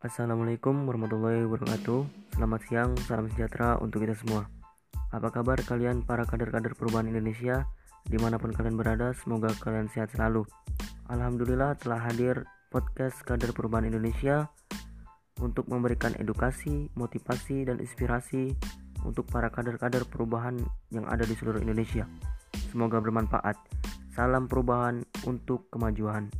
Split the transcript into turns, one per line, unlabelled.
Assalamualaikum warahmatullahi wabarakatuh. Selamat siang, salam sejahtera untuk kita semua. Apa kabar kalian para kader-kader perubahan Indonesia? Di mana pun kalian berada, semoga kalian sehat selalu. Alhamdulillah telah hadir podcast kader perubahan Indonesia Untuk memberikan edukasi, motivasi, dan inspirasi Untuk para kader-kader perubahan yang ada di seluruh Indonesia. Semoga bermanfaat. Salam perubahan untuk kemajuan.